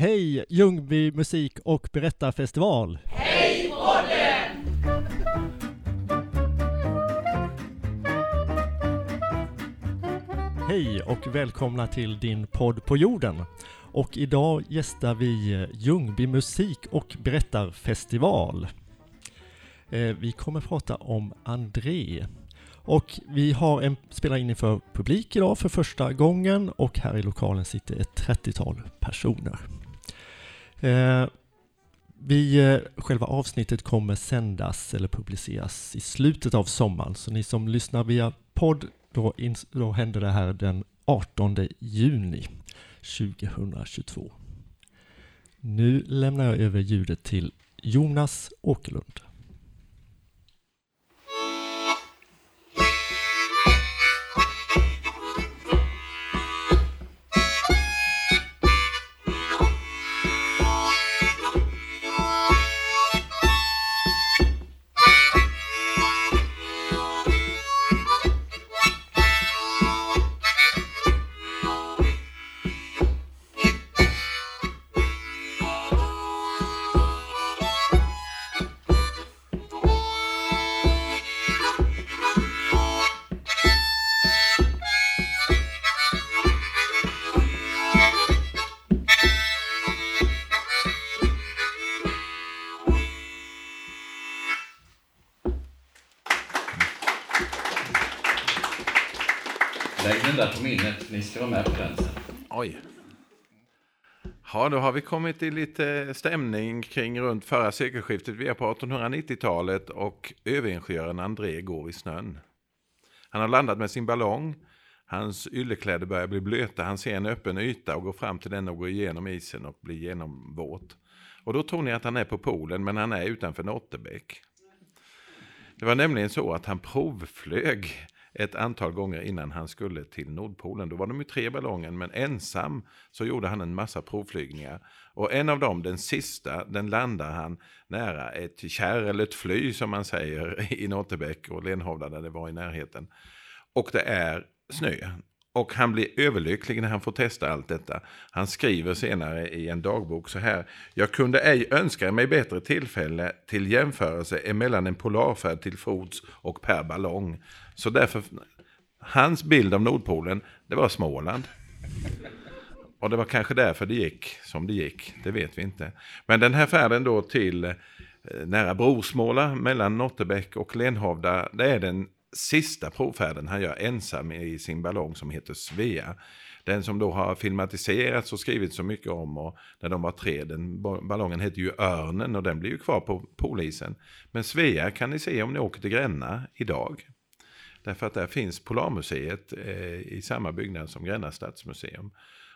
Hej Ljungby musik och berättarfestival! Hej podden! Hej och välkomna till din podd på jorden. Och idag gästar vi Ljungby musik och berättarfestival. Eh, vi kommer prata om André. Och vi har en spelar in inför publik idag för första gången och här i lokalen sitter ett 30-tal personer. Eh, vi, eh, själva avsnittet kommer sändas eller publiceras i slutet av sommaren, så ni som lyssnar via podd, då, då händer det här den 18 juni 2022. Nu lämnar jag över ljudet till Jonas Åkerlund. Titta på minnet, ni ska vara med på den sen. Ja, då har vi kommit i lite stämning kring runt förra sekelskiftet. Vi är på 1890-talet och överingenjören André går i snön. Han har landat med sin ballong. Hans yllekläder börjar bli blöta. Han ser en öppen yta och går fram till den och går igenom isen och blir genomvåt. Och då tror ni att han är på polen, men han är utanför Nottebäck. Det var nämligen så att han provflög ett antal gånger innan han skulle till Nordpolen. Då var de ju tre ballongen, men ensam så gjorde han en massa provflygningar. Och en av dem, den sista, den landar han nära ett kärr eller ett fly som man säger i Nottebäck och Lenhovda där det var i närheten. Och det är snö. Och han blir överlycklig när han får testa allt detta. Han skriver senare i en dagbok så här. Jag kunde ej önska mig bättre tillfälle till jämförelse emellan en polarfärd till fots och per ballong. Så därför, hans bild av Nordpolen, det var Småland. Och det var kanske därför det gick som det gick, det vet vi inte. Men den här färden då till eh, nära Brosmåla mellan Nottebäck och Lenhovda, det är den sista provfärden han gör ensam i sin ballong som heter Svea. Den som då har filmatiserats och skrivits så mycket om och när de var tre, den ballongen heter ju Örnen och den blir ju kvar på polisen. Men Svea kan ni se om ni åker till Gränna idag. Därför att där finns Polarmuseet eh, i samma byggnad som Gränna stadsmuseum.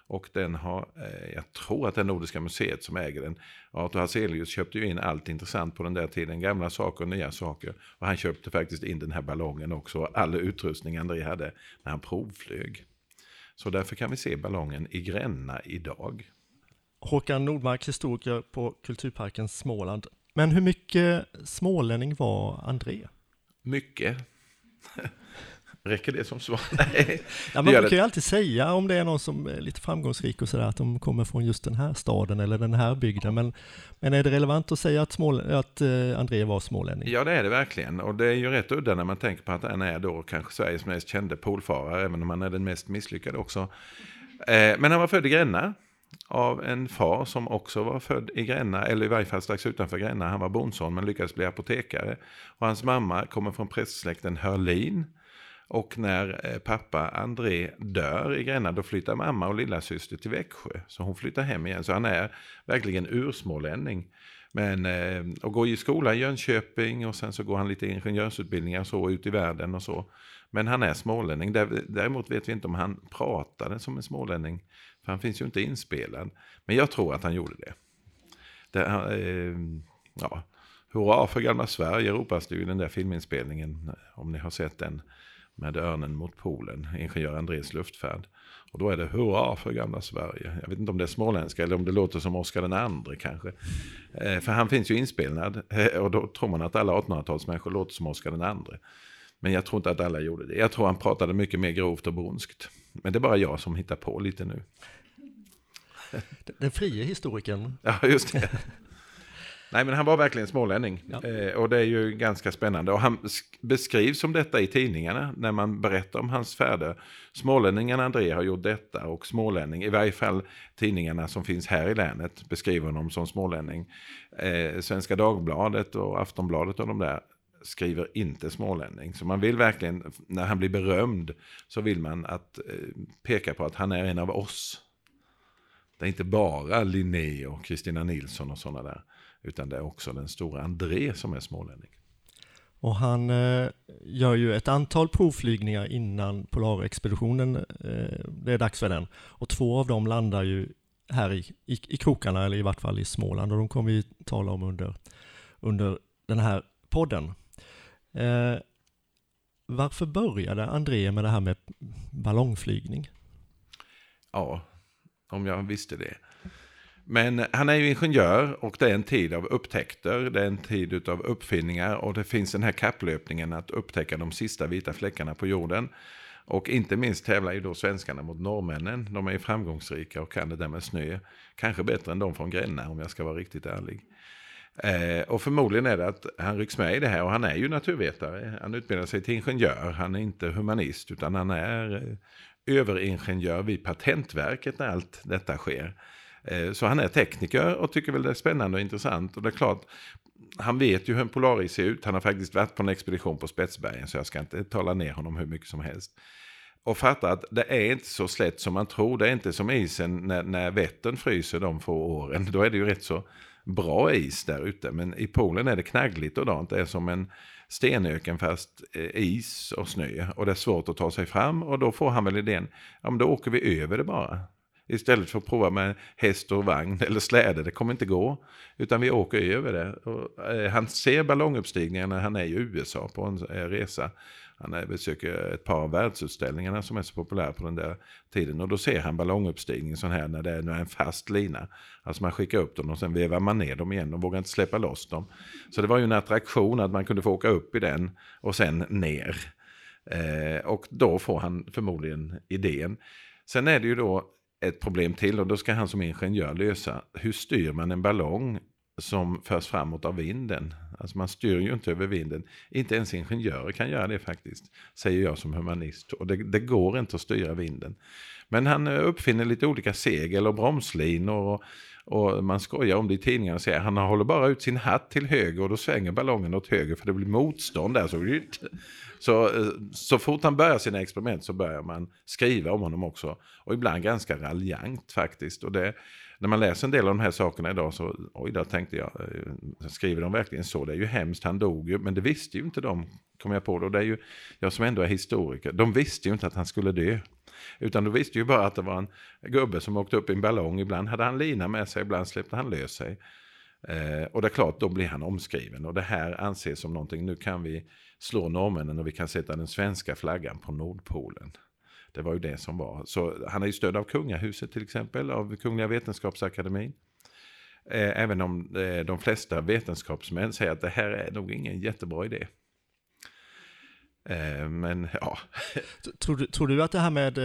Och den har, eh, jag tror att det är Nordiska museet som äger den. Arthur Hazelius köpte ju in allt intressant på den där tiden, gamla saker och nya saker. Och han köpte faktiskt in den här ballongen också, och all utrustning André hade när han provflög. Så därför kan vi se ballongen i Gränna idag. Håkan Nordmark, historiker på Kulturparken Småland. Men hur mycket smålänning var André? Mycket. Räcker det som svar? Nej. Ja, man kan ju alltid säga om det är någon som är lite framgångsrik och sådär, att de kommer från just den här staden eller den här bygden. Men, men är det relevant att säga att, Smål, att eh, André var smålänning? Ja, det är det verkligen. Och det är ju rätt udda när man tänker på att han är då kanske Sveriges mest kände polfarare, även om han är den mest misslyckade också. Eh, men han var född i Gränna av en far som också var född i Gränna, eller i varje fall strax utanför Gränna. Han var bondson men lyckades bli apotekare. Och hans mamma kommer från prästsläkten Hörlin. Och när eh, pappa André dör i Gränna, då flyttar mamma och lilla syster till Växjö. Så hon flyttar hem igen. Så han är verkligen ursmålänning. Men, eh, och går i skola i Jönköping och sen så går han lite ingenjörsutbildningar så ut i världen och så. Men han är smålänning. Däremot vet vi inte om han pratade som en smålänning. För han finns ju inte inspelad. Men jag tror att han gjorde det. det eh, ja, Hurra för gamla Sverige ropas det ju i den där filminspelningen. Om ni har sett den med Örnen mot Polen, ingenjör Andrés luftfärd. Och då är det hurra för gamla Sverige. Jag vet inte om det är småländska eller om det låter som Oscar den andre kanske. Eh, för han finns ju inspelad eh, och då tror man att alla 1800-talsmänniskor låter som Oscar den andre. Men jag tror inte att alla gjorde det. Jag tror han pratade mycket mer grovt och bronskt. Men det är bara jag som hittar på lite nu. Den frie historikern. Ja, just det. Nej, men han var verkligen smålänning. Ja. Eh, och det är ju ganska spännande. Och han sk- beskrivs som detta i tidningarna när man berättar om hans färder. Smålänningen André har gjort detta och smålänning, i varje fall tidningarna som finns här i länet beskriver honom som smålänning. Eh, Svenska Dagbladet och Aftonbladet och de där skriver inte smålänning. Så man vill verkligen, när han blir berömd, så vill man att eh, peka på att han är en av oss. Det är inte bara Linné och Kristina Nilsson och sådana där. Utan det är också den stora André som är smålänning. Och han eh, gör ju ett antal provflygningar innan Polarexpeditionen, eh, det är dags för den. Och två av dem landar ju här i, i, i krokarna, eller i vart fall i Småland, och de kommer vi tala om under, under den här podden. Eh, varför började André med det här med ballongflygning? Ja, om jag visste det. Men han är ju ingenjör och det är en tid av upptäckter, det är en tid av uppfinningar och det finns den här kapplöpningen att upptäcka de sista vita fläckarna på jorden. Och inte minst tävlar ju då svenskarna mot norrmännen. De är ju framgångsrika och kan det där med snö. Kanske bättre än de från Gränna om jag ska vara riktigt ärlig. Eh, och förmodligen är det att han rycks med i det här och han är ju naturvetare. Han utbildar sig till ingenjör, han är inte humanist utan han är eh, överingenjör vid Patentverket när allt detta sker. Eh, så han är tekniker och tycker väl det är spännande och intressant. Och det är klart, han vet ju hur en polaris ser ut. Han har faktiskt varit på en expedition på Spetsbergen så jag ska inte tala ner honom hur mycket som helst. Och fatta att det är inte så slätt som man tror. Det är inte som isen när, när Vättern fryser de få åren. Då är det ju rätt så bra is där ute. Men i Polen är det knaggligt och dant. Det är som en stenöken fast eh, is och snö. Och det är svårt att ta sig fram. Och då får han väl idén, ja men då åker vi över det bara. Istället för att prova med häst och vagn eller släde, det kommer inte gå. Utan vi åker över det. Och, eh, han ser ballonguppstigningen när han är i USA på en eh, resa. Han besöker ett par av världsutställningarna som är så populära på den där tiden. Och då ser han ballonguppstigning sån här när det är, när det är en fast lina. Alltså man skickar upp dem och sen vevar man ner dem igen. De vågar inte släppa loss dem. Så det var ju en attraktion att man kunde få åka upp i den och sen ner. Eh, och då får han förmodligen idén. Sen är det ju då ett problem till och då ska han som ingenjör lösa. Hur styr man en ballong som förs framåt av vinden? Alltså man styr ju inte över vinden. Inte ens ingenjörer kan göra det faktiskt, säger jag som humanist. Och det, det går inte att styra vinden. Men han eh, uppfinner lite olika segel och bromslinor. Och, och man skojar om det i tidningarna och säger han håller bara ut sin hatt till höger och då svänger ballongen åt höger för det blir motstånd där. Så, så, eh, så fort han börjar sina experiment så börjar man skriva om honom också. Och ibland ganska raljant faktiskt. Och det, när man läser en del av de här sakerna idag så, oj då tänkte jag, eh, skriver de verkligen så? Det är ju hemskt, han dog ju, men det visste ju inte de, kom jag på. Då. Det är ju, jag som ändå är historiker, de visste ju inte att han skulle dö. Utan de visste ju bara att det var en gubbe som åkte upp i en ballong. Ibland hade han lina med sig, ibland släppte han lös sig. Eh, och det är klart, då blir han omskriven. Och det här anses som någonting, nu kan vi slå norrmännen och vi kan sätta den svenska flaggan på Nordpolen. Det var ju det som var. Så han är ju stöd av kungahuset till exempel, av Kungliga Vetenskapsakademin. Eh, även om eh, de flesta vetenskapsmän säger att det här är nog ingen jättebra idé. Eh, men ja. Tror du, tror du att det här med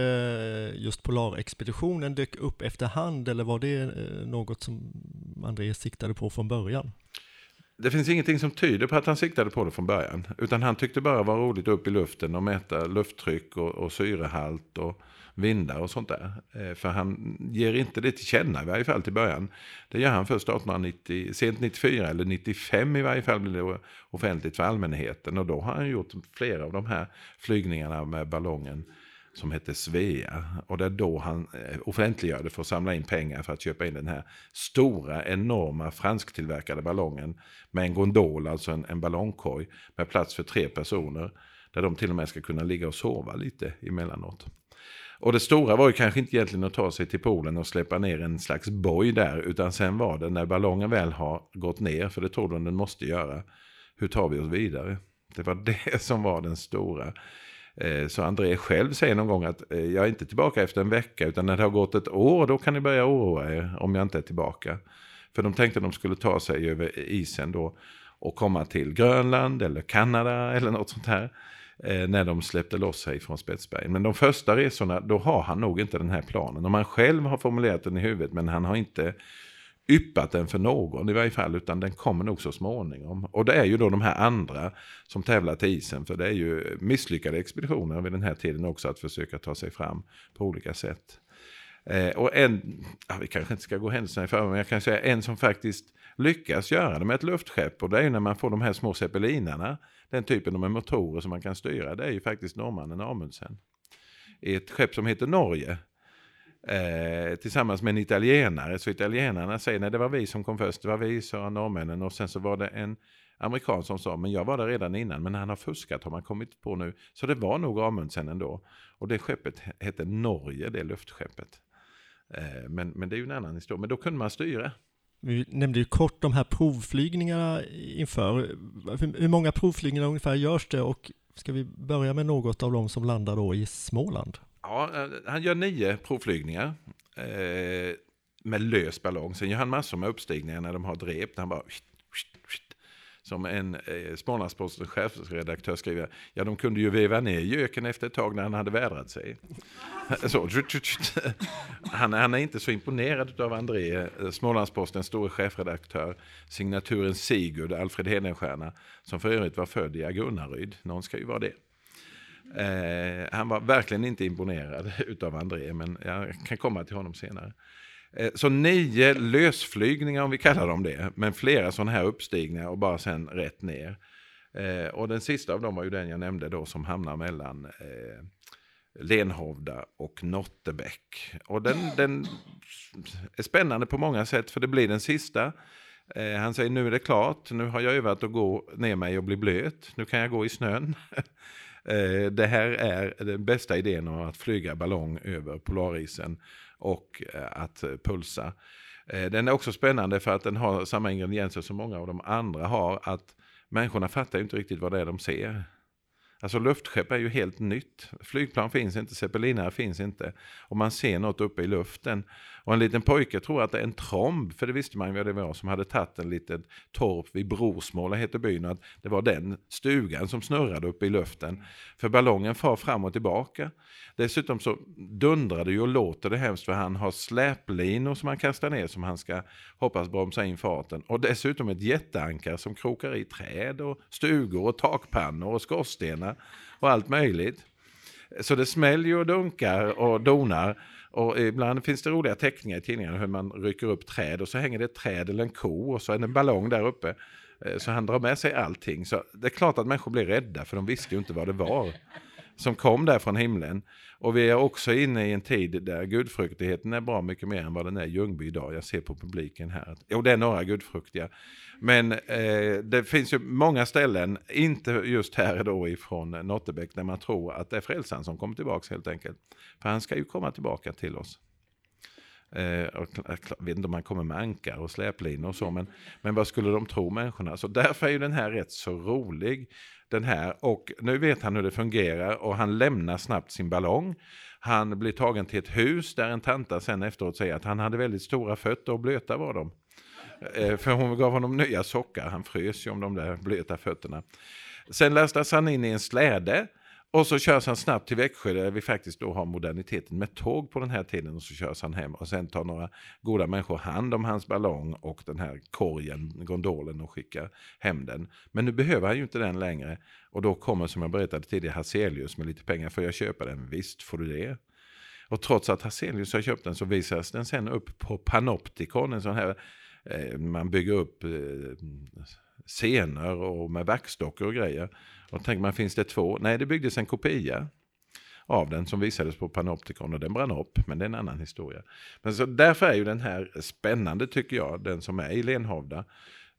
just Polarexpeditionen dök upp efterhand eller var det något som André siktade på från början? Det finns ingenting som tyder på att han siktade på det från början. Utan han tyckte bara var roligt upp i luften och mäta lufttryck och, och syrehalt och vindar och sånt där. Eh, för han ger inte det till känna i varje fall till början. Det gör han först 1890, sent 94 eller 95 i varje fall blir det offentligt för allmänheten. Och då har han gjort flera av de här flygningarna med ballongen som hette Svea. Och det är då han eh, offentliggör det för att samla in pengar för att köpa in den här stora, enorma fransktillverkade ballongen med en gondol, alltså en, en ballongkorg med plats för tre personer. Där de till och med ska kunna ligga och sova lite emellanåt. Och det stora var ju kanske inte egentligen att ta sig till Polen och släppa ner en slags boj där, utan sen var det när ballongen väl har gått ner, för det tror de den måste göra, hur tar vi oss vidare? Det var det som var den stora. Eh, så André själv säger någon gång att eh, jag är inte tillbaka efter en vecka, utan när det har gått ett år, då kan ni börja oroa er om jag inte är tillbaka. För de tänkte att de skulle ta sig över isen då och komma till Grönland eller Kanada eller något sånt här. Eh, när de släppte loss sig från Spetsbergen. Men de första resorna, då har han nog inte den här planen. Om han själv har formulerat den i huvudet, men han har inte yppat den för någon i varje fall, utan den kommer nog så småningom. Och det är ju då de här andra som tävlar till isen, för det är ju misslyckade expeditioner vid den här tiden också att försöka ta sig fram på olika sätt. Eh, och en, ja, vi kanske inte ska gå händelserna i förväg, men jag kan säga en som faktiskt lyckas göra det med ett luftskepp, och det är ju när man får de här små zeppelinarna, den typen med motorer som man kan styra, det är ju faktiskt norrmannen Amundsen. I ett skepp som heter Norge, Eh, tillsammans med en italienare. Så italienarna säger nej det var vi som kom först, det var vi sa norrmännen och sen så var det en amerikan som sa men jag var där redan innan men han har fuskat har man kommit på nu. Så det var nog Amundsen ändå. Och det skeppet hette Norge, det luftskeppet. Eh, men, men det är ju en annan historia, men då kunde man styra. Vi nämnde ju kort de här provflygningarna inför. Hur många provflygningar ungefär görs det och ska vi börja med något av dem som landar då i Småland? Ja, eh, han gör nio provflygningar eh, med lös ballong. Sen gör han massor med uppstigningar när de har drept. Han bara... Som en eh, Smålandspostens chefredaktör skriver, ja de kunde ju veva ner göken efter ett tag när han hade vädrat sig. så, han, han är inte så imponerad av André, eh, Smålandspostens store chefredaktör, signaturen Sigurd, Alfred Hedenstierna, som för övrigt var född i Agunnaryd. Någon ska ju vara det. Eh, han var verkligen inte imponerad utav André, men jag kan komma till honom senare. Eh, så nio lösflygningar om vi kallar dem det, men flera sådana här uppstigningar och bara sen rätt ner. Eh, och den sista av dem var ju den jag nämnde då som hamnar mellan eh, Lenhovda och Nottebäck. Och den, den är spännande på många sätt för det blir den sista. Eh, han säger nu är det klart, nu har jag övat att gå ner mig och bli blöt, nu kan jag gå i snön. Eh, det här är den bästa idén om att flyga ballong över polarisen och eh, att eh, pulsa. Den är också spännande för att den har samma ingredienser som många av de andra har. Att människorna fattar inte riktigt vad det är de ser. Alltså luftskepp är ju helt nytt. Flygplan finns inte, zeppelinare finns inte. Och man ser något uppe i luften. Och en liten pojke tror att det är en tromb, för det visste man ju vad det var, som hade tagit en liten torp vid Brorsmåla, heter byn, att det var den stugan som snurrade uppe i luften. För ballongen far fram och tillbaka. Dessutom så dundrar det ju och låter det hemskt för han har släplinor som han kastar ner som han ska hoppas bromsa in farten. Och dessutom ett jätteankar som krokar i träd och stugor och takpannor och skorstenar och allt möjligt. Så det smäller och dunkar och donar. Och ibland finns det roliga teckningar i tidningarna hur man rycker upp träd och så hänger det ett träd eller en ko och så är det en ballong där uppe. Eh, så han drar med sig allting. Så det är klart att människor blir rädda för de visste ju inte vad det var som kom där från himlen. Och vi är också inne i en tid där gudfruktigheten är bra mycket mer än vad den är i Ljungby idag. Jag ser på publiken här. Jo, det är några gudfruktiga. Men eh, det finns ju många ställen, inte just här då ifrån Nottebäck, där man tror att det är frälsaren som kommer tillbaka helt enkelt. För han ska ju komma tillbaka till oss. Eh, jag vet inte om han kommer med ankar och släplinor och så, men, men vad skulle de tro människorna? Så därför är ju den här rätt så rolig den här och nu vet han hur det fungerar och han lämnar snabbt sin ballong. Han blir tagen till ett hus där en tanta sen efteråt säger att han hade väldigt stora fötter och blöta var de. Eh, för hon gav honom nya sockar, han frös ju om de där blöta fötterna. Sen lastas han in i en släde och så körs han snabbt till Växjö där vi faktiskt då har moderniteten med tåg på den här tiden och så körs han hem och sen tar några goda människor hand om hans ballong och den här korgen, gondolen och skickar hem den. Men nu behöver han ju inte den längre och då kommer som jag berättade tidigare Hazelius med lite pengar. Får jag köpa den? Visst får du det. Och trots att Hazelius har köpt den så visas den sen upp på Panopticon, en sån här eh, man bygger upp eh, scener och med vaxdockor och grejer. Och tänker man, finns det två? Nej, det byggdes en kopia av den som visades på Panopticon och den brann upp, men det är en annan historia. Men så därför är ju den här spännande tycker jag, den som är i Lenhovda.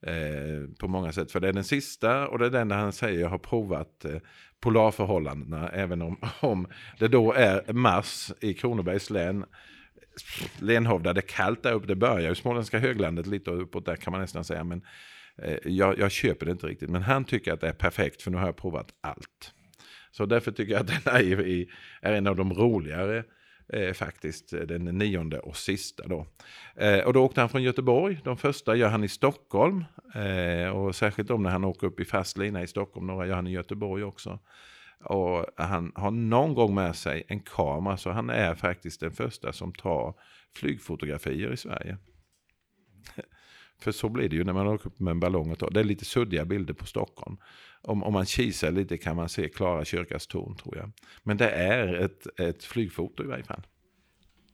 Eh, på många sätt. För det är den sista och det är den där han säger jag har provat eh, polarförhållandena även om, om det då är mars i Kronobergs län. Lenhovda, det är kallt där uppe, det börjar ju småländska höglandet lite uppåt där kan man nästan säga. Men Eh, jag, jag, köper det inte riktigt, men han tycker att det är perfekt för nu har jag provat allt. Så därför tycker jag att den är, är en av de roligare eh, faktiskt, eh, den nionde och sista då. Eh, och då åkte han från Göteborg, de första gör han i Stockholm. Eh, och särskilt om när han åker upp i fast lina i Stockholm, några gör han i Göteborg också. Och han har någon gång med sig en kamera, så han är faktiskt den första som tar flygfotografier i Sverige. För så blir det ju när man åker upp med en ballong och tar. Det är lite suddiga bilder på Stockholm. Om, om man kisar lite kan man se Klara kyrkas torn tror jag. Men det är ett, ett flygfoto i varje fall.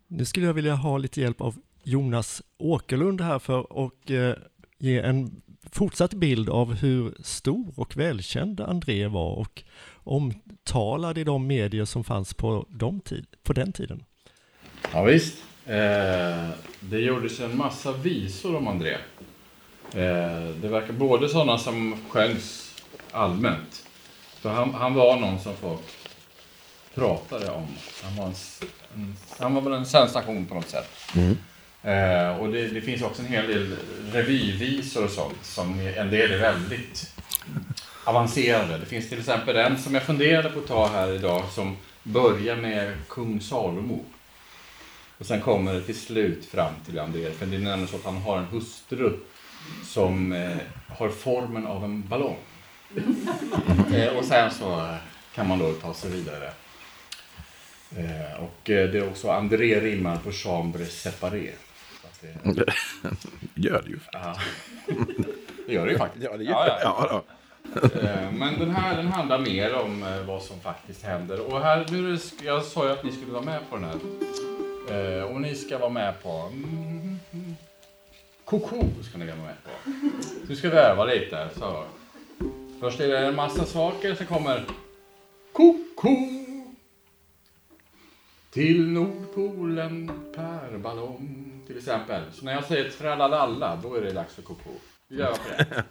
Nu skulle jag vilja ha lite hjälp av Jonas Åkerlund här för att eh, ge en fortsatt bild av hur stor och välkänd André var och omtalad i de medier som fanns på, de tid, på den tiden. Ja, visst. Eh, det gjordes en massa visor om André. Eh, det verkar både sådana som sjöngs allmänt. För han, han var någon som folk pratade om. Han var, en, en han var väl en sensation på något sätt. Mm. Eh, och det, det, finns också en hel del revyvisor och sånt som en del är väldigt avancerade. Det finns till exempel en som jag funderade på att ta här idag som börjar med kung Salomo. Och sen kommer det till slut fram till André, för det är nämligen så att han har en hustru som eh, har formen av en ballong. eh, och sen så kan man då ta sig vidare. Eh, och eh, det är också André rimmar på chambre séparé. Det... gör det ju. Ja. det gör det ju faktiskt. Ja, det gör ja, ja. ja, Eh, men den här den handlar mer om eh, vad som faktiskt händer. Och här, nu jag sa ju att ni skulle vara med på den här. Eh, och ni ska vara med på... Koko ska ni vara med på. Nu ska vi öva lite. Så. Först är det en massa saker, så kommer Koko. Till Nordpolen per ballong till exempel. Så när jag säger tralalalla, då är det dags för koko. Vi övar på det.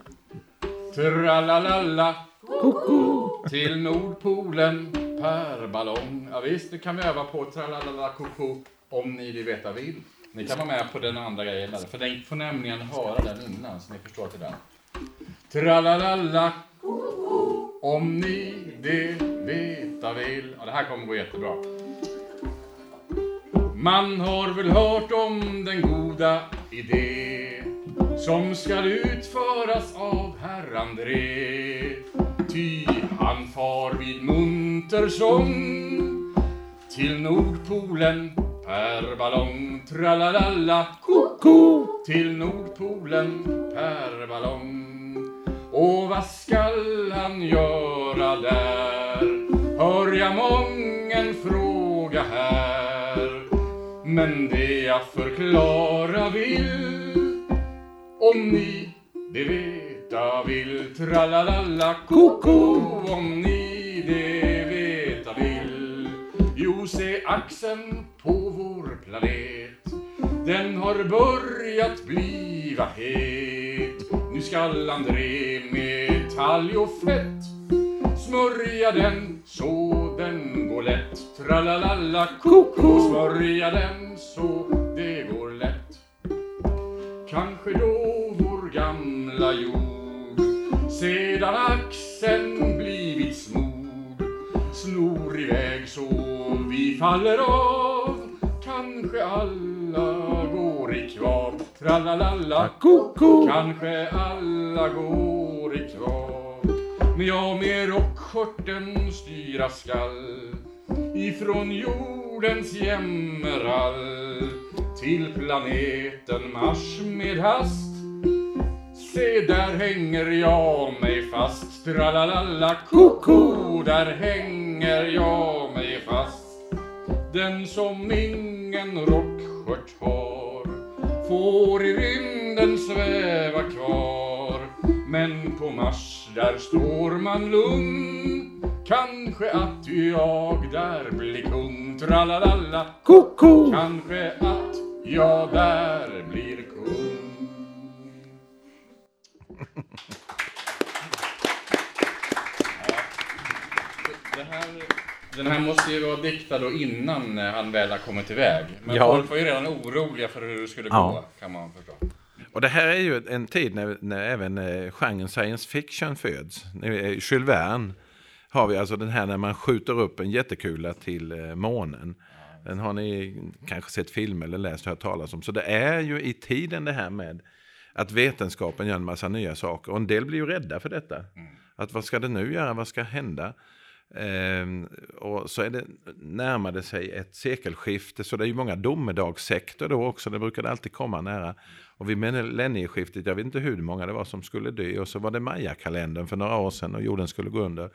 Tralalalla, koko, till Nordpolen per ballong. Ja, visst, det kan vi öva på tralalala koko om ni vill veta vill. Ni kan vara med på den andra grejen där, för ni får nämligen höra den innan så ni förstår till den. Tralalala, om ni det veta vill. Ja, det här kommer gå jättebra. Man har väl hört om den goda idé som skall utföras av herr André. Ty han far vid munter sång till Nordpolen per ballong. Tralalala, koko, till Nordpolen per ballong. Och vad skall han göra där? Hör jag mången fråga här. Men det jag förklara vill om ni det veta vill Tralalala koko om ni det veta vill Jo, se axeln planet Den har börjat bliva het. Nu skall André med talg och fett Smörja den så den går lätt. Tralalala koko. Smörja den så det går lätt. Kanske då vår gamla jord sedan axeln blivit smord snor iväg så vi faller av Kanske alla går i kvav. Tralalala koko Kanske alla går i kvav. Men jag med rockskörten styra skall. Ifrån jordens jämmerall till planeten Mars med hast. Se, där hänger jag mig fast. Tralalala koko, där hänger jag mig fast. Den som ingen rockskört har får i rymden sväva kvar. Men på Mars, där står man lugn. Kanske att jag där blir kung. Tralalala koko. Kanske att jag där blir kung. Ja, här, den här måste ju vara diktad då innan han väl har kommit iväg. Men ja. folk var ju redan oroliga för hur det skulle ja. gå, kan man förstå. Och det här är ju en tid när, när även eh, genren science fiction föds. Jules Verne har vi alltså den här när man skjuter upp en jättekula till eh, månen. Den har ni kanske sett film eller läst och hört talas om. Så det är ju i tiden det här med att vetenskapen gör en massa nya saker. Och en del blir ju rädda för detta. Mm. Att vad ska det nu göra? Vad ska hända? Ehm, och så är det, närmade sig ett sekelskifte, så det är ju många domedagssekter då också, det brukade alltid komma nära. Och vid millennieskiftet, jag vet inte hur många det var som skulle dö, och så var det Maya-kalendern för några år sedan och jorden skulle gå under.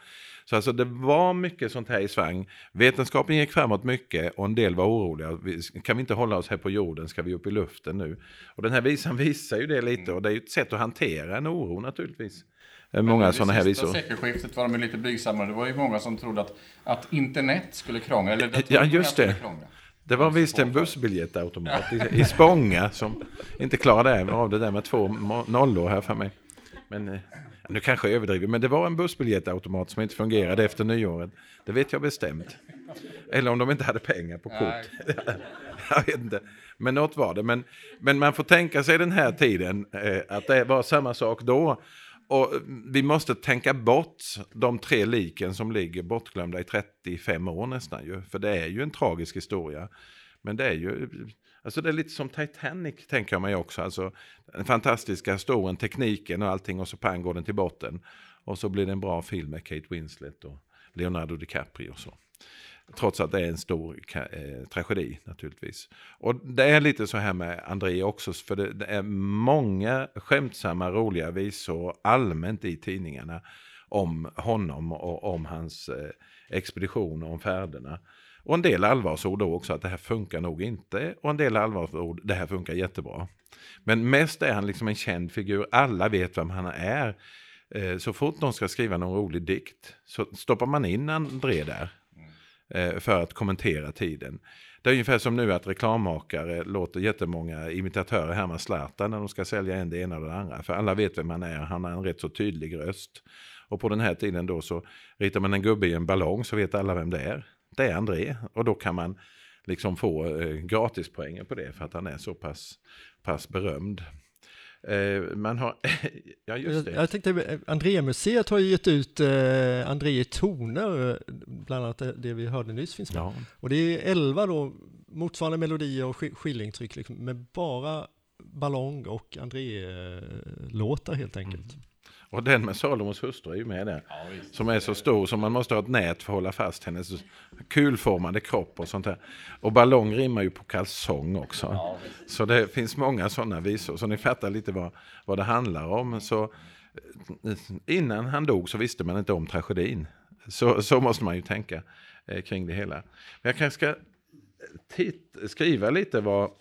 Så alltså det var mycket sånt här i svang. Vetenskapen gick framåt mycket och en del var oroliga. Kan vi inte hålla oss här på jorden, ska vi upp i luften nu? Och den här visan visar ju det lite och det är ju ett sätt att hantera en oro naturligtvis. Många sådana här visor. I sekelskiftet var de lite blygsamma. Det var ju många som trodde att, att internet skulle krångla. Eller ja, just det. Det var visst en bussbiljettautomat i, i Spånga som inte klarade av det där med två nollor här för mig. Men eh, nu kanske jag överdriver, men det var en bussbiljettautomat som inte fungerade efter nyåret. Det vet jag bestämt. Eller om de inte hade pengar på kort. jag vet inte. Men något var det. Men, men man får tänka sig den här tiden eh, att det var samma sak då. Och eh, vi måste tänka bort de tre liken som ligger bortglömda i 35 år nästan ju. För det är ju en tragisk historia. Men det är ju, eh, alltså det är lite som Titanic tänker jag mig också. Alltså den fantastiska historien, tekniken och allting och så pang går den till botten. Och så blir det en bra film med Kate Winslet och Leonardo DiCaprio och så. Trots att det är en stor eh, tragedi naturligtvis. Och det är lite så här med André också, för det, det, är många skämtsamma, roliga visor allmänt i tidningarna om honom och om hans eh, expedition och om färderna. Och en del allvarsord då också, att det här funkar nog inte. Och en del allvarsord, det här funkar jättebra. Men mest är han liksom en känd figur, alla vet vem han är. Eh, så fort någon ska skriva någon rolig dikt så stoppar man in André där. Eh, för att kommentera tiden. Det är ungefär som nu att reklammakare låter jättemånga imitatörer härma Zlatan när de ska sälja en det ena eller det andra. För alla vet vem han är, han har en rätt så tydlig röst. Och på den här tiden då så ritar man en gubbe i en ballong så vet alla vem det är. Det är André och då kan man liksom få eh, gratispoänger på det för att han är så pass, pass berömd. Eh, man har, ja just det. Jag, jag tänkte, André-museet har ju gett ut eh, André toner, bland annat det, det vi hörde nyss finns med. Ja. Och det är elva då, motsvarande melodier och skillingtryck liksom, med bara ballong och André-låtar helt enkelt. Mm. Och den med Salomos hustru är ju med där. Ja, som är så stor som man måste ha ett nät för att hålla fast hennes kulformade kropp och sånt där. Och ballong rimmar ju på kalsong också. Ja, så det finns många sådana visor. Så ni fattar lite vad, vad det handlar om. Så eh, innan han dog så visste man inte om tragedin. Så, så måste man ju tänka eh, kring det hela. Men jag kanske ska titt, skriva lite vad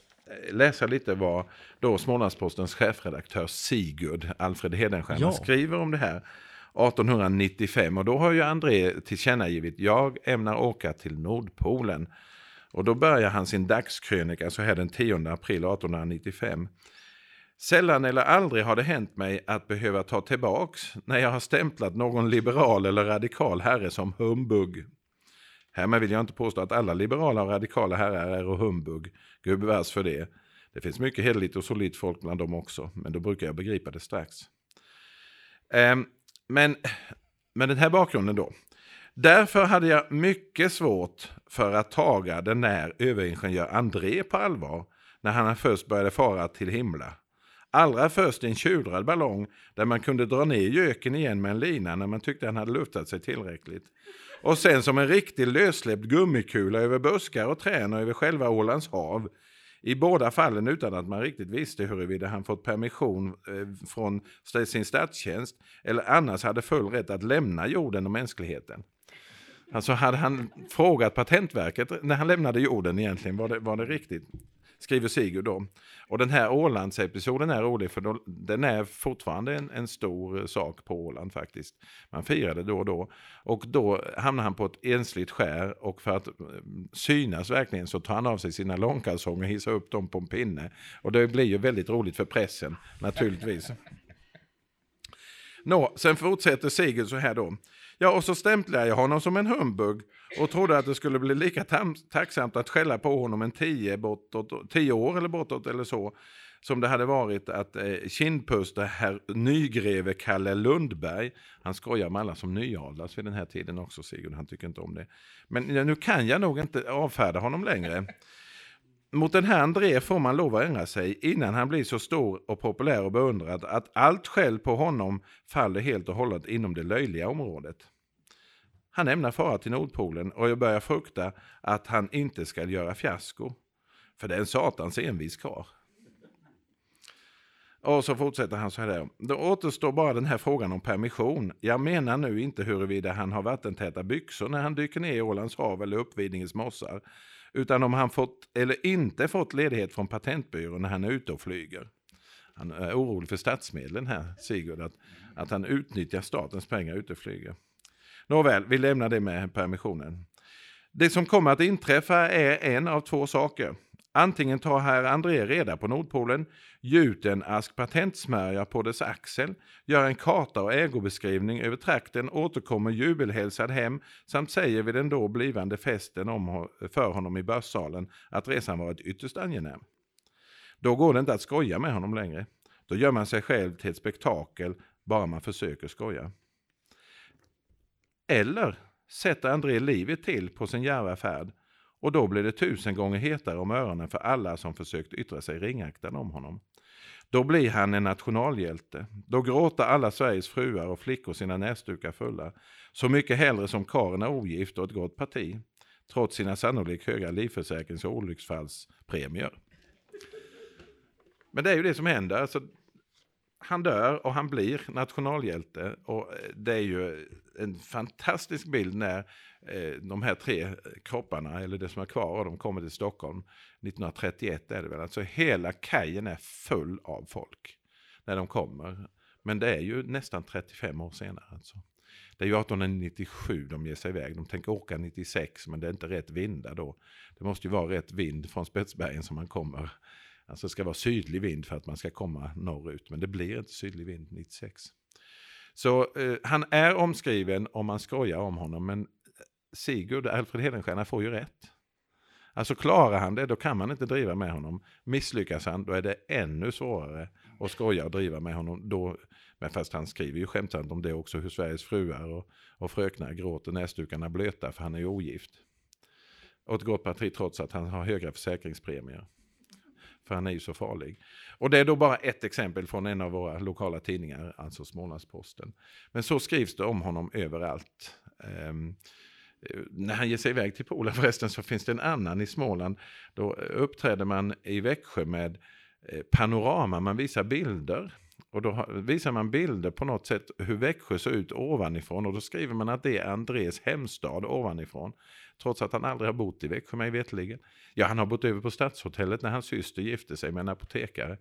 läsa lite vad då Smålandspostens chefredaktör Sigurd Alfred Hedenstierna ja. skriver om det här 1895. Och då har ju André tillkännagivit, jag ämnar åka till Nordpolen. Och då börjar han sin dagskrönika så här den 10 april 1895. Sällan eller aldrig har det hänt mig att behöva ta tillbaks när jag har stämplat någon liberal eller radikal herre som humbug. Härmed vill jag inte påstå att alla liberala och radikala herrar är och humbug. gubevars för det. Det finns mycket hederligt och solitt folk bland dem också, men då brukar jag begripa det strax. Ehm, men med den här bakgrunden då. Därför hade jag mycket svårt för att taga den där överingenjör André på allvar när han först började fara till himla. Allra först en tjudrad ballong där man kunde dra ner göken igen med en lina när man tyckte han hade luftat sig tillräckligt. Och sen som en riktig lössläppt gummikula över buskar och träd och över själva Ålands hav. I båda fallen utan att man riktigt visste huruvida han fått permission eh, från sin statstjänst eller annars hade full rätt att lämna jorden och mänskligheten. Alltså hade han frågat Patentverket när han lämnade jorden egentligen, var det, var det riktigt? Skriver Sigurd då. Och den här Ålandsepisoden är rolig för då, den är fortfarande en, en, stor sak på Åland faktiskt. Man firar det då och då. Och då hamnar han på ett ensligt skär och för att eh, synas verkligen så tar han av sig sina långkalsonger och hissar upp dem på en pinne. Och det blir ju väldigt roligt för pressen naturligtvis. Nå, sen fortsätter Sigurd så här då. Ja, och så stämplade jag honom som en humbug och trodde att det skulle bli lika tacksamt att skälla på honom en tio, bortåt, tio år eller bortåt eller så som det hade varit att eh, kindpusta herr Nygreve Kalle Lundberg. Han skojar med alla som nyadlas vid den här tiden också, Sigurd. Han tycker inte om det. Men nu kan jag nog inte avfärda honom längre. Mot den här André får man lov att ändra sig innan han blir så stor och populär och beundrad att allt skäll på honom faller helt och hållet inom det löjliga området. Han ämnar fara till Nordpolen och jag börjar frukta att han inte ska göra fiasko. För det är en satans envis karl. Och så fortsätter han så här. Då återstår bara den här frågan om permission. Jag menar nu inte huruvida han har vattentäta byxor när han dyker ner i Ålands hav eller uppvidningens mossar. Utan om han fått eller inte fått ledighet från patentbyrån när han är ute och flyger. Han är orolig för statsmedlen här, Sigurd, att, att han utnyttjar statens pengar ute och flyger. Nåväl, vi lämnar det med permissionen. Det som kommer att inträffa är en av två saker. Antingen tar herr André reda på Nordpolen, gjuter en ask patentsmörja på dess axel, gör en karta och ägobeskrivning över trakten, återkommer jubelhälsad hem samt säger vid den då blivande festen om, för honom i börssalen att resan varit ytterst angenäm. Då går det inte att skoja med honom längre. Då gör man sig själv till ett spektakel bara man försöker skoja. Eller sätter André livet till på sin djärva färd och då blir det tusen gånger hetare om öronen för alla som försökt yttra sig ringaktande om honom. Då blir han en nationalhjälte. Då gråter alla Sveriges fruar och flickor sina näsdukar fulla. Så mycket hellre som karen är ogift och ett gott parti. Trots sina sannolikt höga livförsäkrings och olycksfallspremier. Men det är ju det som händer. Alltså, han dör och han blir nationalhjälte. Och eh, det är ju en fantastisk bild när Eh, de här tre kropparna, eller det som är kvar av dem, kommer till Stockholm. 1931 är det väl. Alltså hela kajen är full av folk när de kommer. Men det är ju nästan 35 år senare. Alltså. Det är ju 1897 de ger sig iväg. De tänker åka 96 men det är inte rätt vindar då. Det måste ju vara rätt vind från Spetsbergen som man kommer. Alltså det ska vara sydlig vind för att man ska komma norrut. Men det blir inte sydlig vind 96. Så eh, han är omskriven om man skojar om honom. Men Sigurd, Alfred Hedenstierna, får ju rätt. Alltså klarar han det, då kan man inte driva med honom. Misslyckas han, då är det ännu svårare att skoja och driva med honom. Då, men fast han skriver ju skämtsamt om det också, hur Sveriges fruar och, och fröknar gråter näsdukarna blöta, för han är ju ogift. Och ett gott parti trots att han har höga försäkringspremier. För han är ju så farlig. Och det är då bara ett exempel från en av våra lokala tidningar, alltså Smålandsposten. Men så skrivs det om honom överallt. Um, Eh, när han ger sig iväg till Polen förresten så finns det en annan i Småland. Då eh, uppträder man i Växjö med eh, panorama, man visar bilder. Och då visar man bilder på något sätt hur Växjö ser ut ovanifrån och då skriver man att det är Andres hemstad ovanifrån. Trots att han aldrig har bott i Växjö mig vetligen. Ja, han har bott över på Stadshotellet när hans syster gifte sig med en apotekare.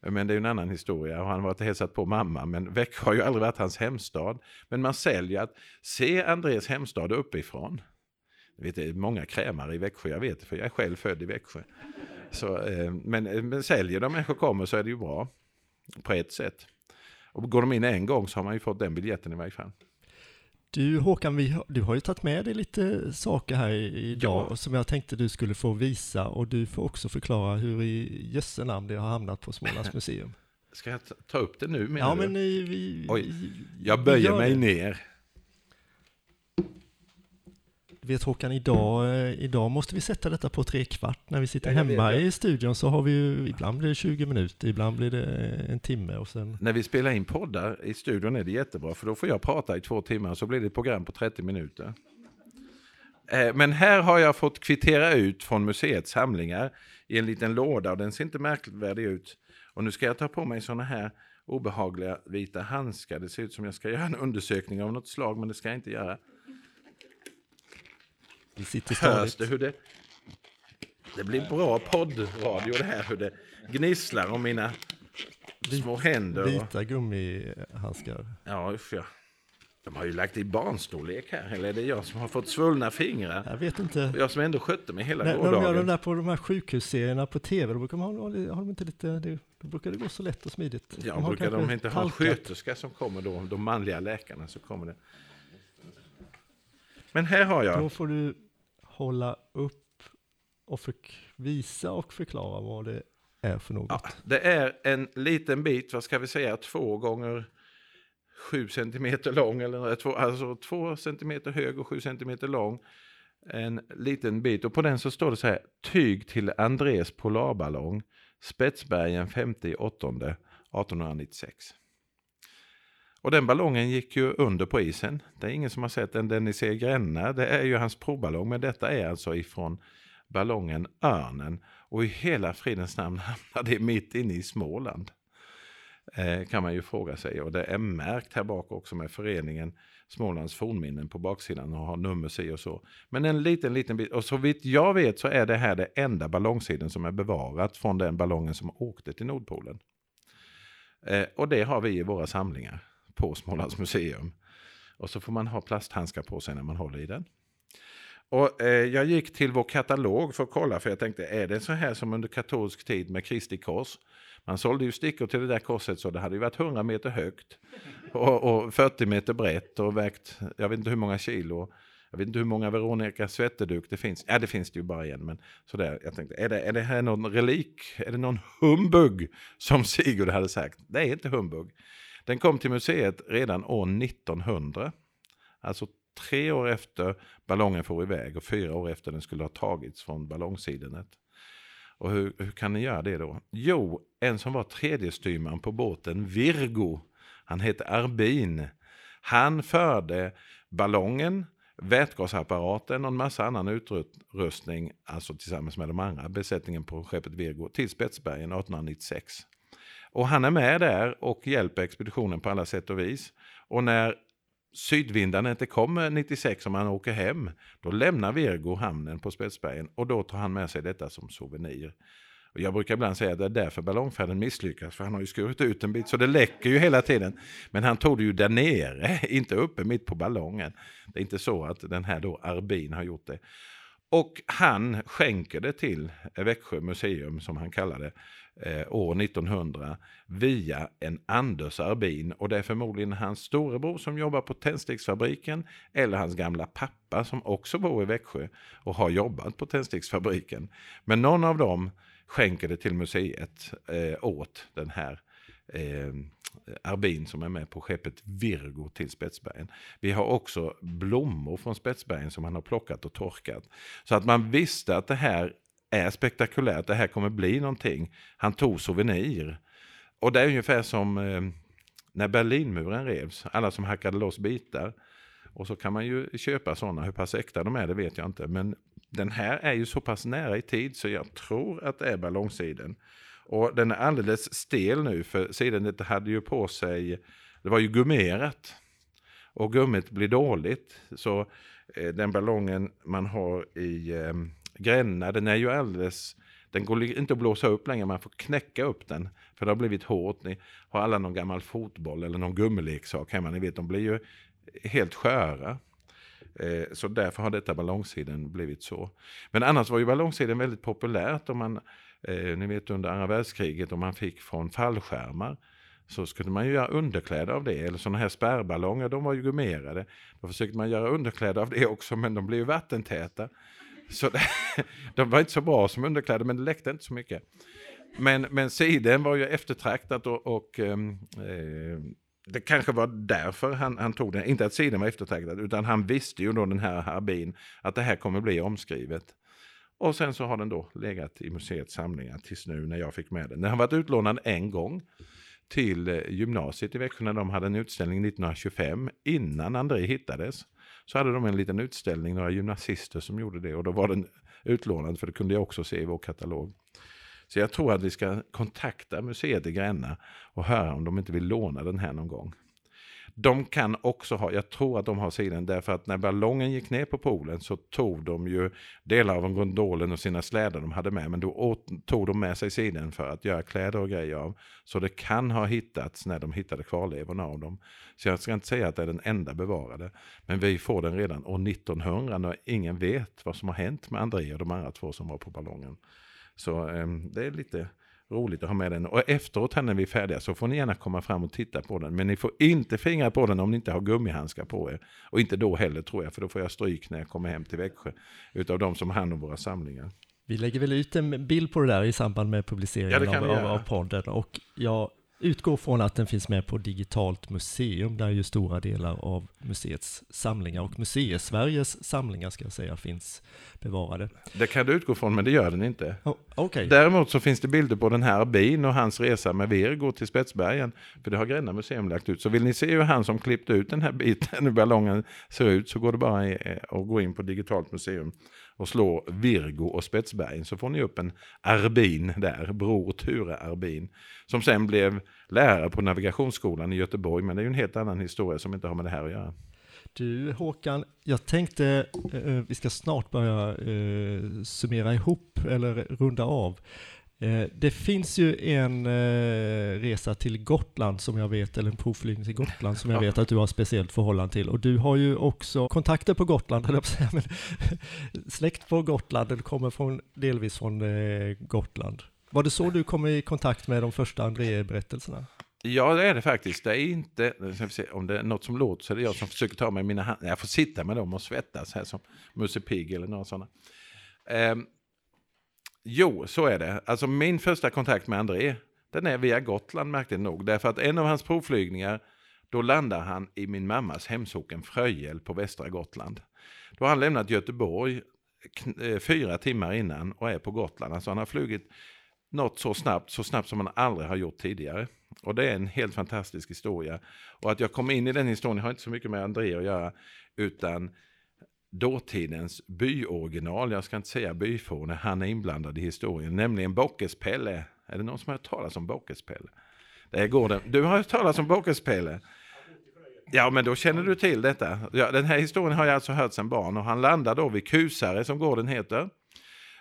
Men det är en annan historia och han har varit och hälsat på mamma. Men Växjö har ju aldrig varit hans hemstad. Men man säljer att se Andres hemstad uppifrån. Jag vet, det är många krämare i Växjö, jag vet det för jag är själv född i Växjö. Så, eh, men, eh, men säljer de människor kommer så är det ju bra. På ett sätt. Och går de in en gång så har man ju fått den biljetten i varje fall. Du Håkan, vi, du har ju tagit med dig lite saker här idag ja. som jag tänkte du skulle få visa och du får också förklara hur i jösse namn det har hamnat på Smålands museum. Ska jag ta upp det nu menar ja, du? men vi, Oj, jag böjer mig det. ner. Vet Håkan, idag, eh, idag måste vi sätta detta på tre kvart. När vi sitter hemma i studion så har vi ju, ibland blir det 20 minuter, ibland blir det en timme och sen... När vi spelar in poddar i studion är det jättebra, för då får jag prata i två timmar så blir det ett program på 30 minuter. Eh, men här har jag fått kvittera ut från museets samlingar i en liten låda och den ser inte märkvärdig ut. Och nu ska jag ta på mig sådana här obehagliga vita handskar. Det ser ut som jag ska göra en undersökning av något slag, men det ska jag inte göra. Vi sitter stadigt. Hörs det hur det... Det blir bra poddradio det här, hur det gnisslar om mina små händer. Vita gummihandskar. Ja, usch ja. De har ju lagt i barnstorlek här, eller är det jag som har fått svullna fingrar? Jag vet inte. Jag som ändå skötte mig hela gårdagen. När de gör de där på de här sjukhusserierna på tv, då brukar man ha, har de inte lite, det, då brukar det gå så lätt och smidigt. Ja, de brukar de inte ha sköterska som kommer då, de manliga läkarna så kommer det. Men här har jag. Då får du hålla upp och visa och förklara vad det är för något? Ja, det är en liten bit, vad ska vi säga, två gånger sju centimeter lång, eller två, alltså två centimeter hög och sju centimeter lång. En liten bit och på den så står det så här, tyg till Andrés polarballong, Spetsbergen 58 1896. Och den ballongen gick ju under på isen. Det är ingen som har sett den. Den ni ser Gränna, det är ju hans provballong. Men detta är alltså ifrån ballongen Örnen. Och i hela fridens namn hamnade det mitt inne i Småland. Eh, kan man ju fråga sig. Och det är märkt här bak också med föreningen Smålands fornminnen på baksidan och har nummer si och så. Men en liten, liten bit. Och så vitt jag vet så är det här det enda ballongsidan som är bevarat från den ballongen som åkte till Nordpolen. Eh, och det har vi i våra samlingar på Smålands museum. Och så får man ha plasthandskar på sig när man håller i den. Och eh, jag gick till vår katalog för att kolla, för jag tänkte, är det så här som under katolsk tid med Kristi kors? Man sålde ju stickor till det där korset så det hade ju varit 100 meter högt och, och 40 meter brett och vägt, jag vet inte hur många kilo. Jag vet inte hur många Veronica Svetteduk det finns. Ja, det finns det ju bara en. Men sådär, jag tänkte, är det, är det här någon relik? Är det någon humbug? Som Sigurd hade sagt. Det är inte humbug. Den kom till museet redan år 1900. Alltså tre år efter ballongen for iväg och fyra år efter den skulle ha tagits från ballongsidenet. Och hur, hur kan ni göra det då? Jo, en som var tredje styrman på båten, Virgo, han hette Arbin. Han förde ballongen, vätgasapparaten och en massa annan utrustning, alltså tillsammans med de andra besättningen på skeppet Virgo, till Spetsbergen 1896. Och han är med där och hjälper expeditionen på alla sätt och vis. Och när sydvindarna inte kommer 96 om han åker hem, då lämnar Virgo hamnen på Spetsbergen och då tar han med sig detta som souvenir. Och jag brukar ibland säga att det är därför ballongfärden misslyckas, för han har ju skurit ut en bit så det läcker ju hela tiden. Men han tog det ju där nere, inte uppe mitt på ballongen. Det är inte så att den här då Arbin har gjort det. Och han skänker det till Växjö museum, som han kallar det, eh, år 1900 via en Anders Arbin. Och det är förmodligen hans storebror som jobbar på tändsticksfabriken eller hans gamla pappa som också bor i Växjö och har jobbat på tändsticksfabriken. Men någon av dem skänker det till museet eh, åt den här eh, Arbin som är med på skeppet Virgo till Spetsbergen. Vi har också blommor från Spetsbergen som han har plockat och torkat. Så att man visste att det här är spektakulärt, det här kommer bli någonting. Han tog souvenir. Och det är ungefär som eh, när Berlinmuren revs, alla som hackade loss bitar. Och så kan man ju köpa sådana, hur pass äkta de är det vet jag inte. Men den här är ju så pass nära i tid så jag tror att det är ballongsiden. Och den är alldeles stel nu för sidenet hade ju på sig, det var ju gummerat. Och gummit blir dåligt. Så eh, den ballongen man har i eh, Gränna, den är ju alldeles, den går inte att blåsa upp längre, man får knäcka upp den. För det har blivit hårt. Ni har alla någon gammal fotboll eller någon gummileksak hemma, ni vet de blir ju helt sköra. Eh, så därför har detta ballongsidan blivit så. Men annars var ju ballongsidan väldigt populärt om man, eh, ni vet under andra världskriget, om man fick från fallskärmar så skulle man ju göra underkläder av det. Eller sådana här spärrballonger, de var ju gummerade. Då försökte man göra underkläder av det också, men de blev ju vattentäta. Så det, de var inte så bra som underkläder, men det läckte inte så mycket. Men, men siden var ju eftertraktat och, och ehm, eh, det kanske var därför han, han, tog den. Inte att siden var eftertraktad, utan han visste ju då den här Harbin att det här kommer bli omskrivet. Och sen så har den då legat i museets samlingar tills nu när jag fick med den. Den har varit utlånad en gång till eh, gymnasiet i Växjö när de hade en utställning 1925 innan André hittades. Så hade de en liten utställning, några gymnasister som gjorde det och då var den utlånad för det kunde jag också se i vår katalog. Så jag tror att vi ska kontakta museet i Gränna och höra om de inte vill låna den här någon gång. De kan också ha, jag tror att de har sidan därför att när ballongen gick ner på poolen så tog de ju delar av gondolen och sina släder de hade med. Men då tog de med sig sidan för att göra kläder och grejer av. Så det kan ha hittats när de hittade kvarlevorna av dem. Så jag ska inte säga att det är den enda bevarade. Men vi får den redan år 1900 när ingen vet vad som har hänt med André och de andra två som var på ballongen. Så eh, det är lite roligt att ha med den. Och efteråt när vi är färdiga så får ni gärna komma fram och titta på den. Men ni får inte fingra på den om ni inte har gummihandskar på er. Och inte då heller tror jag, för då får jag stryk när jag kommer hem till Växjö. Utav de som har hand om våra samlingar. Vi lägger väl ut en bild på det där i samband med publiceringen ja, av, av, av podden. Och jag utgår från att den finns med på Digitalt museum, där ju stora delar av museets samlingar och Museisveriges samlingar ska jag säga finns bevarade. Det kan du utgå från, men det gör den inte. Oh, okay. Däremot så finns det bilder på den här bin och hans resa med Virgo till Spetsbergen. För det har Gränna museum lagt ut. Så vill ni se hur han som klippte ut den här biten, hur ballongen ser ut, så går det bara att gå in på Digitalt museum och slå Virgo och Spetsbergen så får ni upp en Arbin där, bror Ture Arbin, som sen blev lärare på navigationsskolan i Göteborg, men det är ju en helt annan historia som inte har med det här att göra. Du Håkan, jag tänkte eh, eh vi ska snart börja eh, summera ihop eller runda av. Eh, det finns ju en eh, resa till Gotland som jag vet, eller en provflygning till Gotland som jag vet att du har speciellt förhållande till. Och du har ju också kontakter på Gotland, eller säga, men släkt på Gotland, eller kommer från, delvis från eh, Gotland. Var det så du kom i kontakt med de första André-berättelserna? Ja, det är det faktiskt. Det är inte, om det är något som låter så är det jag som försöker ta mig mina händer. Jag får sitta med dem och svettas här som Musse Pigg eller några sådana. Jo, så är det. Alltså min första kontakt med André, den är via Gotland märkligt nog. Därför att en av hans provflygningar, då landar han i min mammas hemsocken Fröjel på västra Gotland. Då har han lämnat Göteborg eh, fyra timmar innan och är på Gotland. Alltså han har flugit något så snabbt, så snabbt som han aldrig har gjort tidigare. Och det är en helt fantastisk historia. Och att jag kom in i den historien har inte så mycket med André att göra, utan dåtidens byoriginal, jag ska inte säga byfåne, han är inblandad i historien, nämligen Bockes-Pelle. Är det någon som har hört talas om Bockespelle? Det går det. Du har hört talas om Bockes-Pelle? Ja, men då känner du till detta. Ja, den här historien har jag alltså hört sedan barn och han landar då vid Kusare som gården heter.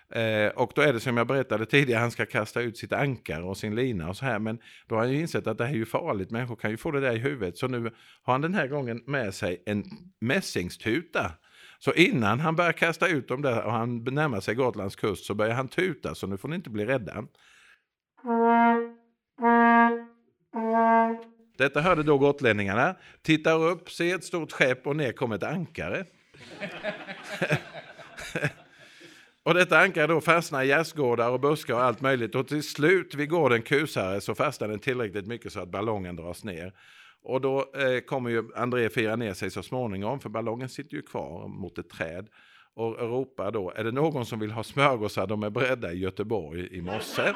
Eh, och då är det som jag berättade tidigare, han ska kasta ut sitt ankar och sin lina och så här. Men då har han ju insett att det här är ju farligt, människor kan ju få det där i huvudet. Så nu har han den här gången med sig en mässingstuta så innan han börjar kasta ut dem där och han närmar sig Gotlands kust så börjar han tuta så nu får ni inte bli rädda. Detta hörde då gotlänningarna, tittar upp, ser ett stort skepp och ner kommer ett ankare. och detta ankare då fastnar i gästgårdar och buskar och allt möjligt och till slut vid gården Kusare så fastnar den tillräckligt mycket så att ballongen dras ner. Och då eh, kommer ju André fira ner sig så småningom, för ballongen sitter ju kvar mot ett träd. Och ropar då, är det någon som vill ha smörgåsar, de är beredda i Göteborg i morse.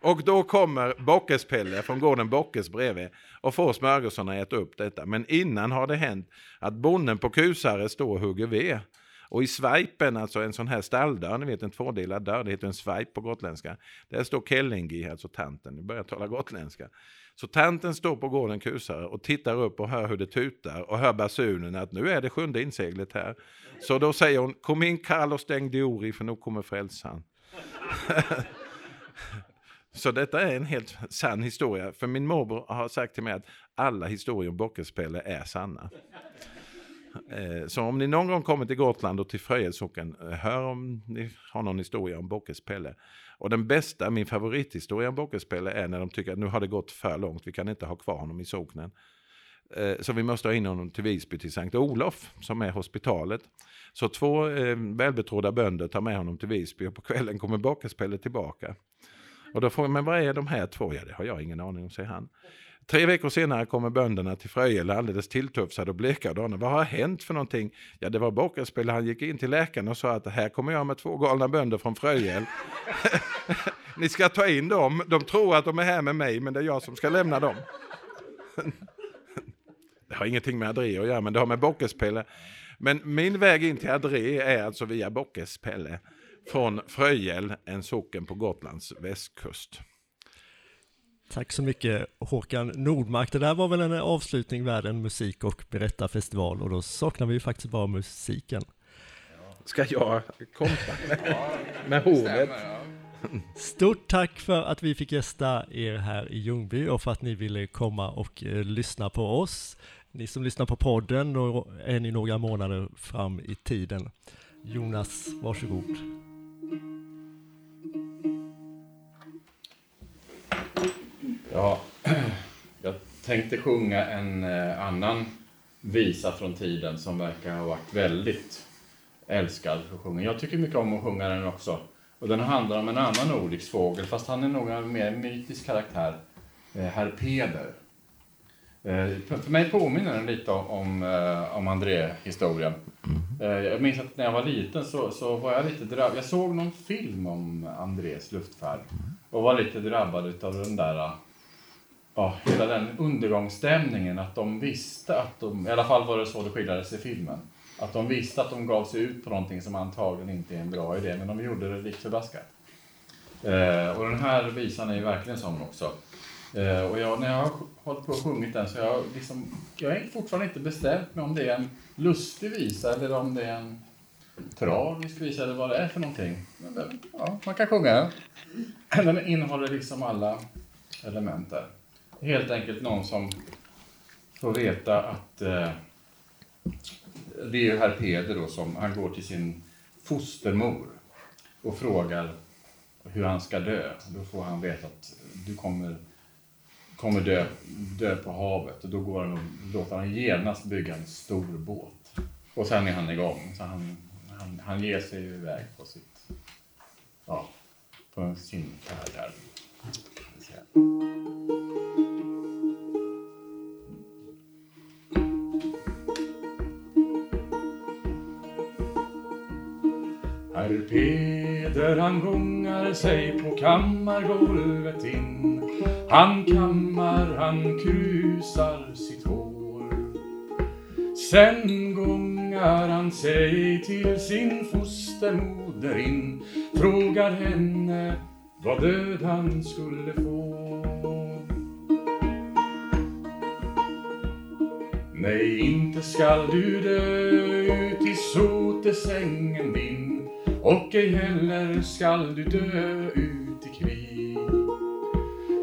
och då kommer Bockespelle från gården Bockes bredvid och får smörgåsarna äta upp detta. Men innan har det hänt att bonden på Kusare står och hugger ved. Och i svajpen, alltså en sån här stalldörr, ni vet en tvådelad dörr, det heter en svajp på gotländska. Där står Kellingi, alltså tanten, nu börjar jag tala gotländska. Så tanten står på gården Kusare och tittar upp och hör hur det tutar och hör basunen att nu är det sjunde inseglet här. Så då säger hon, kom in kall och stäng Diori för nu kommer frälsaren. Så detta är en helt sann historia. För min morbror har sagt till mig att alla historier om Bockespelle är sanna. Eh, så om ni någon gång kommer till Gotland och till Fröjesocken, eh, hör om ni har någon historia om Bockes-Pelle. Och den bästa, min favorithistoria om Bockes-Pelle är när de tycker att nu har det gått för långt, vi kan inte ha kvar honom i socknen. Eh, så vi måste ha in honom till Visby till Sankt Olof som är hospitalet. Så två eh, välbetrodda bönder tar med honom till Visby och på kvällen kommer Bockes-Pelle tillbaka. Och då frågar man, vad är de här två? Ja, det har jag ingen aning om, säger han. Tre veckor senare kommer bönderna till Fröjel alldeles tilltufsade och bleka och Vad har hänt för någonting? Ja, det var Bockenspel. Han gick in till läkaren och sa att här kommer jag med två galna bönder från Fröjel. Ni ska ta in dem. De tror att de är här med mig, men det är jag som ska lämna dem. det har ingenting med Adré att göra, men det har med Bockespelle. Men min väg in till Adré är alltså via Bockespelle från Fröjel, en socken på Gotlands västkust. Tack så mycket Håkan Nordmark. Det där var väl en avslutning värd en musik och berättarfestival och då saknar vi ju faktiskt bara musiken. Ska jag kontra med, med hovet? Stort tack för att vi fick gästa er här i Ljungby och för att ni ville komma och eh, lyssna på oss. Ni som lyssnar på podden, då är ni några månader fram i tiden. Jonas, varsågod. Ja, jag tänkte sjunga en eh, annan visa från tiden som verkar ha varit väldigt älskad för sjunga. Jag tycker mycket om att sjunga den också. Och den handlar om en annan nordisk fågel, fast han är nog en mer mytisk karaktär. eh, herr Peder. Eh, för mig påminner den lite om, om André-historien. Mm. Jag minns att när jag var liten så, så var jag lite drabbad. Jag såg någon film om Andrés luftfärd och var lite drabbad av den där ja, hela den undergångsstämningen, att de visste att de, i alla fall var det så det skildrades i filmen, att de visste att de gav sig ut på någonting som antagligen inte är en bra idé, men de gjorde det likt förbaskat. Eh, och den här visan är ju verkligen sån också. Eh, och jag, när jag har hållit på och sjungit den så jag, liksom, jag är fortfarande inte bestämt mig om det är en lustig visa eller om det är en tragisk visa eller vad det är för någonting. Men det, ja, man kan sjunga den. Den innehåller liksom alla element där. Helt enkelt någon som får veta att eh, det är ju herr Peder då som han går till sin fostermor och frågar hur han ska dö. Då får han veta att du kommer, kommer dö, dö på havet och då går han och låter han genast bygga en stor båt. Och sen är han igång. Så han, han, han ger sig iväg på sitt, ja, på sin färd här. Herr Peder han gungar sig på kammargolvet in. Han kammar, han krusar sitt hår. Sen gungar han sig till sin fostermoder in. Frågar henne vad död han skulle få. Nej, inte skall du dö ut i sotesängen din och ej heller skall du dö ut i krig.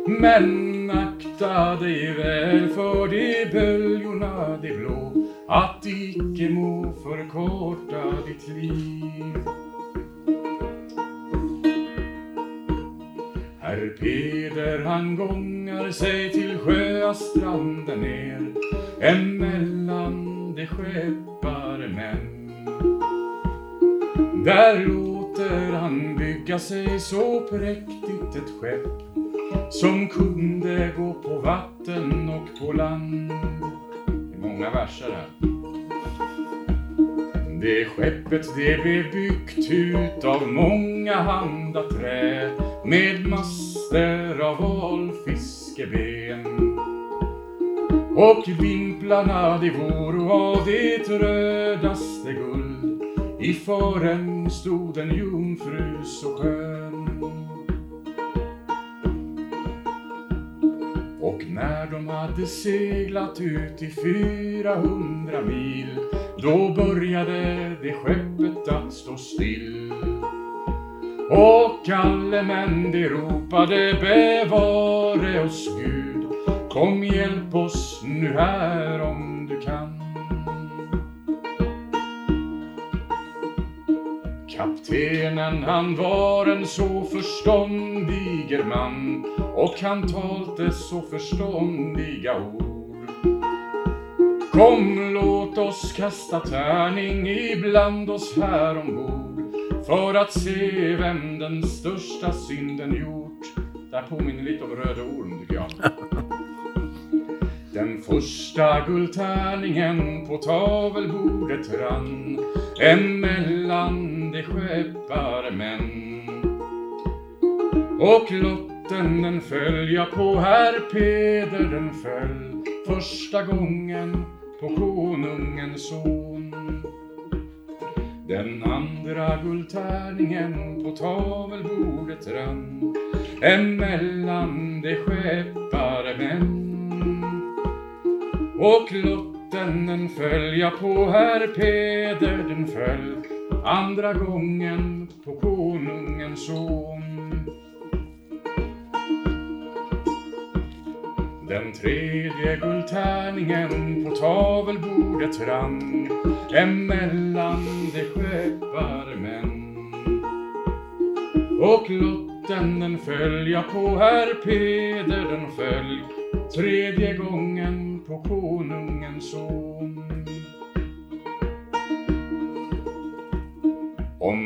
Men akta dig väl för de böljorna de blå, att icke må förkorta ditt liv. Herr Peder han gångar sig till sjöstranden ner emellan de skeppare män där låter han bygga sig så präktigt ett skepp som kunde gå på vatten och på land. Det är många verser här. Det skeppet det blev byggt ut av många handa trä med master av valfiskeben. Och vimplarna de voro av det rödaste guld i fören stod en jungfru så skön. Och när de hade seglat ut i 400 mil då började det skeppet att stå still. Och alle män de ropade bevare oss Gud Kom hjälp oss nu här Kaptenen han var en så förståndiger man och han talte så förståndiga ord. Kom låt oss kasta tärning ibland oss här ombord för att se vem den största synden gjort. Det här påminner lite om Röde Orm tycker jag. Den första guldtärningen på tavelbordet rann emellan de skepparmän. Och lotten den följa på herr Peder den föll första gången på konungens son. Den andra guldtärningen på tavelbordet rann emellan de skepparmän. Och lotten den följa på herr Peder den föll andra gången på konungens son. Den tredje guldtärningen på tavelbordet rann emellan de skepparmän. Och lotten den följa på herr Peder den följ tredje gången på konungens son.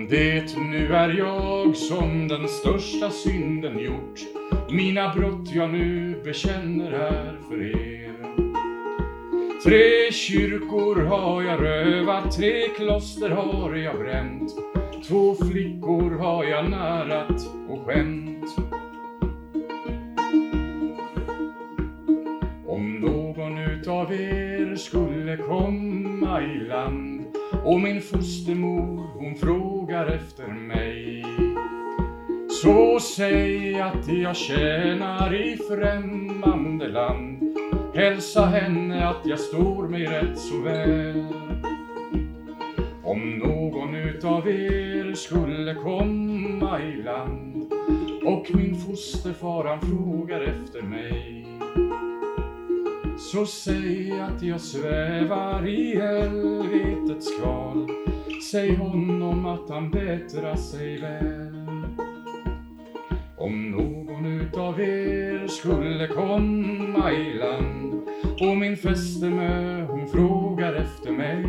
Det nu är jag som den största synden gjort Mina brott jag nu bekänner här för er. Tre kyrkor har jag rövat, tre kloster har jag bränt. Två flickor har jag närat och skämt. Om någon utav er skulle komma i land och min fostermor hon frågar efter mig. Så säg att jag tjänar i främmande land. Hälsa henne att jag står mig rätt så väl. Om någon utav er skulle komma i land och min fosterfar han frågar efter mig så säg att jag svävar i helvetets kval Säg honom att han bättrar sig väl. Om någon utav er skulle komma i land och min fästemö hon frågar efter mig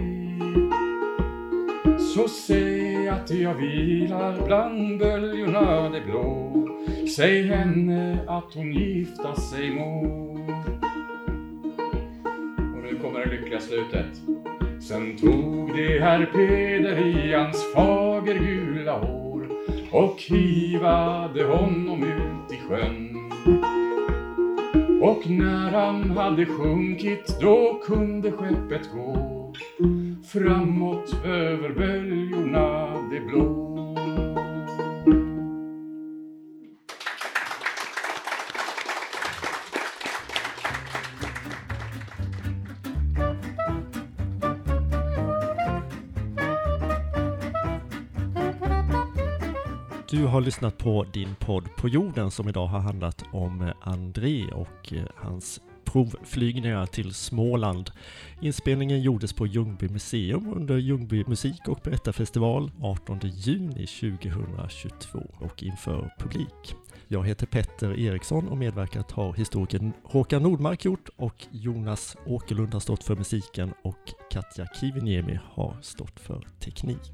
så säg att jag vilar bland böljorna det blå. Säg henne att hon gifta sig må. Och nu kommer det lyckliga slutet. Sen tog det herr Peder i hans fagergula hår och hivade honom ut i sjön. Och när han hade sjunkit då kunde skeppet gå framåt över böljorna det blå. Har lyssnat på din podd på jorden som idag har handlat om eh, André och eh, hans provflygningar till Småland. Inspelningen gjordes på Ljungby museum under Ljungby musik och berättarfestival 18 juni 2022 och inför publik. Jag heter Petter Eriksson och medverkat har historikern Håkan Nordmark gjort och Jonas Åkerlund har stått för musiken och Katja Kiviniemi har stått för teknik.